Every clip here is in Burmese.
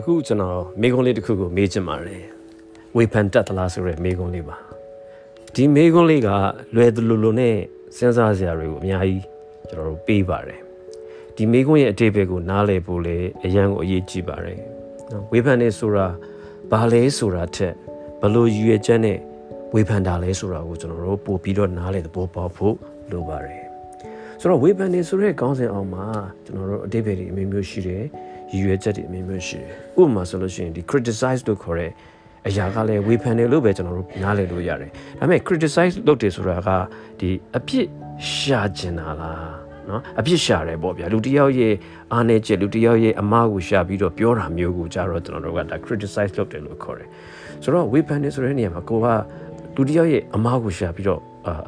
အခုကျွန်တော်မေးခွန်းလေးတစ်ခုကိုမေးချင်ပါတယ်ဝေဖန်တတ်သလားဆိုတဲ့မေးခွန်းလေးပါဒီမေးခွန်းလေးကလွယ်သလိုလိုနဲ့စဉ်းစားစရာတွေကိုအများကြီးကျွန်တော်တို့ပေးပါတယ်ဒီမေးခွန်းရဲ့အတိတ်ဘက်ကိုနားလည်ဖို့လည်းအရန်ကိုအရေးကြီးပါတယ်နော်ဝေဖန်နေဆိုတာဘာလဲဆိုတာထက်ဘလို့ရည်ရွယ်ချက်နဲ့ဝေဖန်တာလဲဆိုတာကိုကျွန်တော်တို့ပို့ပြီးတော့နားလည်သဘောပေါက်ဖို့လိုပါတယ်ဆိုတော့ဝေဖန်နေဆိုတဲ့ခေါင်းစဉ်အောင်မှာကျွန်တော်တို့အတိတ်ဘက်တွေအမျိုးမျိုးရှိတယ် ရည်ရွယ်ချက်တွေအမျိုးမျိုးရှိတယ်ဥပမာဆိုလို့ရှိရင်ဒီ criticize လို့ခေါ်တဲ့အရာကလည်းဝေဖန်တယ်လို့ပဲကျွန်တော်တို့နားလည်လို့ရတယ်ဒါပေမဲ့ criticize လုပ်တယ်ဆိုတာကဒီအပြစ်ရှာကျင်တာလားနော်အပြစ်ရှာတယ်ပေါ့ဗျာလူတစ်ယောက်ရဲ့အားနည်းချက်လူတစ်ယောက်ရဲ့အမားကိုရှာပြီးတော့ပြောတာမျိုးကိုကြတော့ကျွန်တော်တို့ကဒါ criticize လုပ်တယ်လို့ခေါ်တယ်ဆိုတော့ဝေဖန်တယ်ဆိုတဲ့နေရာမှာကိုကလူတစ်ယောက်ရဲ့အမားကိုရှာပြီးတော့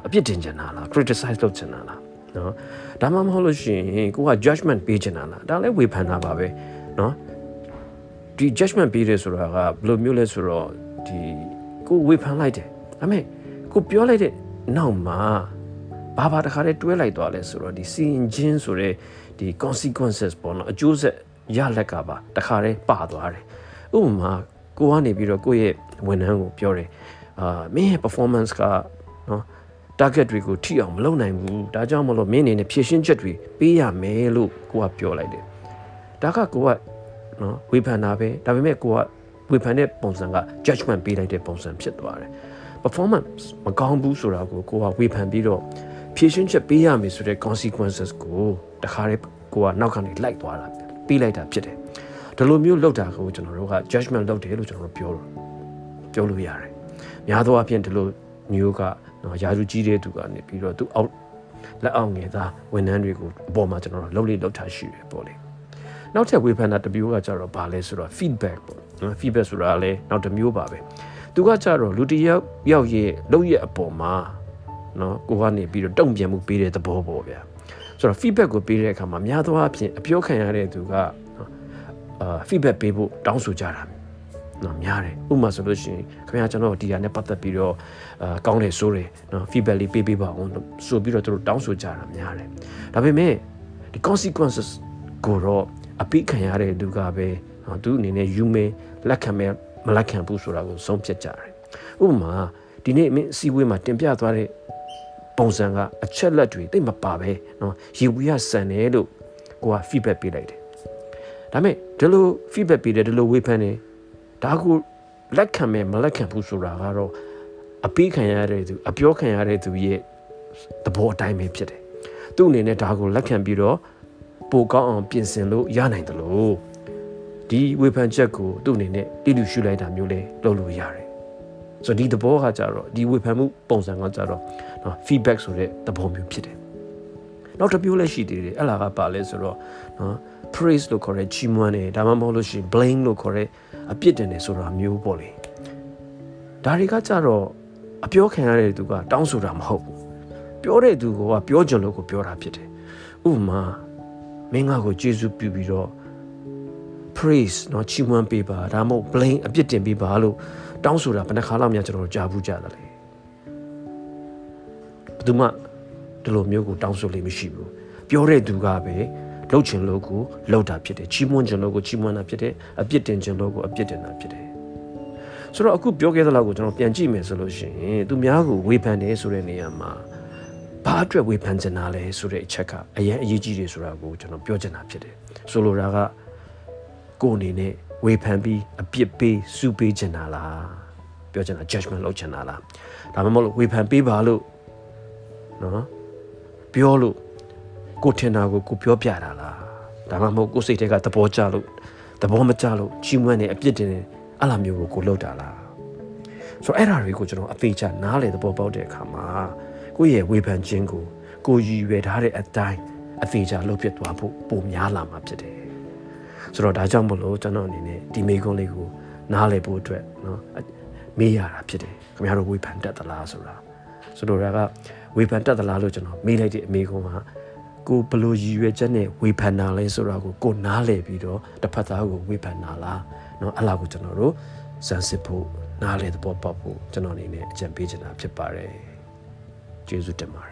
အပြစ်တင်ချင်တာလား criticize လုပ်ချင်တာလား နော်ဒါမှမဟုတ်လို့ရှိရင်ကိုက judgment ပေးချင်တာလားဒါလည်းဝေဖန်တာပါပဲနော်ဒီ judgment ပေးတယ်ဆိုတာကဘယ်လိုမျိုးလဲဆိုတော့ဒီကိုဝေဖန်လိုက်တယ်ဒါပေမဲ့ကိုပြောလိုက်တဲ့နောက်မှာဘာဘာတခါတည်းတွဲလိုက်သွားလဲဆိုတော့ဒီစီရင်ချင်းဆိုတဲ့ဒီ consequences ပေါ့နော်အကျိုးဆက်ရလက်ကပါတခါတည်းပါသွားတယ်ဥပမာကိုကနေပြီးတော့ကိုယ့်ရဲ့ဝန်ထမ်းကိုပြောတယ်အာမင်းရဲ့ performance ကနော် target တွေကိုထိအောင်မလုပ်နိုင်ဘူးဒါကြောင့်မလို့မင်းအနေနဲ့ဖြည့်ရှင်းချက်တွေပေးရမယ်လို့ကိုကပြောလိုက်တယ်ဒါကကိုကနော်ဝေဖန်တာပဲဒါပေမဲ့ကိုကဝေဖန်တဲ့ပုံစံက judgment ပေးလိုက်တဲ့ပုံစံဖြစ်သွားတယ် performance မကောင်းဘူးဆိုတာကိုကိုကဝေဖန်ပြီးတော့ဖြည့်ရှင်းချက်ပေးရမယ်ဆိုတဲ့ consequences ကိုတခါတည်းကိုကနောက်ကနေလိုက်သွားတာပေးလိုက်တာဖြစ်တယ်ဒီလိုမျိုးလုပ်တာကိုကျွန်တော်တို့က judgment လုပ်တယ်လို့ကျွန်တော်တို့ပြောလို့ပြောလို့ရတယ်များသောအားဖြင့်ဒီလိုမျိုးက နော်ယာရုကြီးတဲ့သူကနေပြီးတော့သူအောက်လက်အောက်ငယ်သားဝန်ထမ်းတွေကိုအပေါ်မှာကျွန်တော်တို့လှုပ်လေလှုပ်ထားရှိတယ်ပေါ့လေနောက်ထပ်ဝေဖန်တာတစ်မျိုးကကြတော့ဘာလဲဆိုတော့ feedback ပေါ့နော် feedback ဆိုတာလည်းနောက်တစ်မျိုးပါပဲသူကကြတော့လူတစ်ယောက်ယောက်ရဲ့လုပ်ရဲ့အပေါ်မှာနော်ကိုကနေပြီးတော့တုံ့ပြန်မှုပေးတဲ့သဘောပေါ့ဗျာဆိုတော့ feedback ကိုပေးတဲ့အခါမှာများသောအားဖြင့်အပြောခံရတဲ့သူကအာ feedback ပေးဖို့တောင်းဆိုကြတာ နော်များတယ်ဥပမာဆိုလို့ရှိရင်ခင်ဗျာကျွန်တော်ဒီဟာနဲ့ပတ်သက်ပြီးတော့အာကောင်းတယ်ဆိုတယ်နော် feedback လေးပေးပေးပါအောင်ဆိုပြီးတော့သူတို့တောင်းဆိုကြတာများတယ်ဒါပေမဲ့ဒီ consequences ကိုတော့အပိခံရတဲ့လူကပဲနော်သူအနေနဲ့ယူမဲလက်ခံမဲမလက်ခံဘူးဆိုတာကိုဆုံးဖြတ်ကြတယ်ဥပမာဒီနေ့အမင်းအစည်းအဝေးမှာတင်ပြသွားတဲ့ပုံစံကအချက်လက်တွေတိတ်မပါပဲနော်ရေဝီရဆန်တယ်လို့ကိုက feedback ပေးလိုက်တယ်ဒါပေမဲ့ဒီလို feedback ပေးတယ်ဒီလိုဝေဖန်တယ် ဒါကိုလက်ခံမယ်မလက်ခံဘူးဆိုတာကတော့အပိခံရတဲ့သူအပြောခံရတဲ့သူရဲ့သဘောအတိုင်းပဲဖြစ်တယ်သူ့အနေနဲ့ဒါကိုလက်ခံပြီးတော့ပိုကောင်းအောင်ပြင်ဆင်လို့ရနိုင်တယ်လို့ဒီဝေဖန်ချက်ကိုသူ့အနေနဲ့တိတိရှုလိုက်တာမျိုးလဲလုပ်လို့ရတယ်ဆိုတော့ဒီသဘောကကြတော့ဒီဝေဖန်မှုပုံစံကကြတော့နော် feedback ဆိုတဲ့သဘောမျိုးဖြစ်တယ်နောက်တစ်မျိုးလည်းရှိသေးတယ်အဲ့လာကပါလဲဆိုတော့နော် praise လို့ခေါ်တဲ့ချီးမွမ်းတယ်ဒါမှမဟုတ်လို့ရှိရင် blame လို့ခေါ်တဲ့အပြစ်တင်တယ်ဆိုတာမျိုးပေါ့လေဒါတွေကကြတော့အပြောခံရတဲ့သူကတောင်းဆိုတာမဟုတ်ဘူးပြောတဲ့သူကပြောကြလို့ကိုပြောတာဖြစ်တယ်ဥပမာမင်းငါကိုကျေးဇူးပြုပြီးတော့ praise เนาะချီးမွမ်းပေးပါဒါမှမဟုတ် blame အပြစ်တင်ပေးပါလို့တောင်းဆိုတာဘယ်နှခါလောက်များကျွန်တော်တို့ကြားဘူးကြတယ်လေဘယ်သူမှဒီလိုမျိုးကိုတောင်းဆိုလို့မရှိဘူးပြောတဲ့သူကပဲ လှုပ်ချင်လို့ကိုလှုပ်တာဖြစ်တယ်ချီးမွမ်းချင်လို့ကိုချီးမွမ်းတာဖြစ်တယ်အပြစ်တင်ချင်လို့ကိုအပြစ်တင်တာဖြစ်တယ်ဆိုတော့အခုပြောခဲ့သလောက်ကိုကျွန်တော်ပြန်ကြည့်မယ်ဆိုလို့ရှိရင်သူများကိုဝေဖန်တယ်ဆိုတဲ့နေရာမှာဘာအတွက်ဝေဖန်ချင်တာလဲဆိုတဲ့အချက်ကအရင်အရေးကြီးတယ်ဆိုတာကိုကျွန်တော်ပြောချင်တာဖြစ်တယ်ဆိုလိုတာကကိုယ်အနေနဲ့ဝေဖန်ပြီးအပြစ်ပေးစူပေးချင်တာလားပြောချင်တာ judgment လုပ်ချင်တာလားဒါမှမဟုတ်ဝေဖန်ပေးပါလို့နော်ပြောလို့ ကိုထင်တာကိုကိုပြောပြတာလားဒါမှမဟုတ်ကိုစိတ်ထဲကသဘောကျလို့သဘောမကျလို့ချီးမွမ်းနေအပြစ်တင်နေအဲ့လိုမျိုးကိုကိုလုပ်တာလားဆိုတော့အဲ့ဒါတွေကိုကျွန်တော်အသေးချာနားလေသဘောပေါက်တဲ့အခါမှာကိုယ့်ရဲ့ဝေဖန်ခြင်းကိုကိုရည်ရွယ်ထားတဲ့အတိုင်းအသေးချာလုပ်ဖြစ်သွားဖို့ပုံများလာမှာဖြစ်တယ်ဆိုတော့ဒါကြောင့်မလို့ကျွန်တော်အနေနဲ့ဒီမိကုံးလေးကိုနားလည်ဖို့အတွက်เนาะမေးရတာဖြစ်တယ်ခင်ဗျားတို့ဝေဖန်တတ်သလားဆိုတာဆိုတော့ဒါကဝေဖန်တတ်သလားလို့ကျွန်တော်မေးလိုက်တဲ့အမေကုံးက ကိုဘလို့ရည်ရွယ်ချက်နဲ့ဝေဖန်တာလဲဆိုတာကိုကိုနားလည်ပြီးတော့တစ်ဖက်သားကိုဝေဖန်တာလားเนาะအဲ့လာကိုကျွန်တော်တို့စမ်းစစ်ဖို့နားလည်သဘောပေါက်ဖို့ကျွန်တော်အနေနဲ့အကြံပေးချင်တာဖြစ်ပါတယ်ကျေးဇူးတင်ပါတယ် ယ်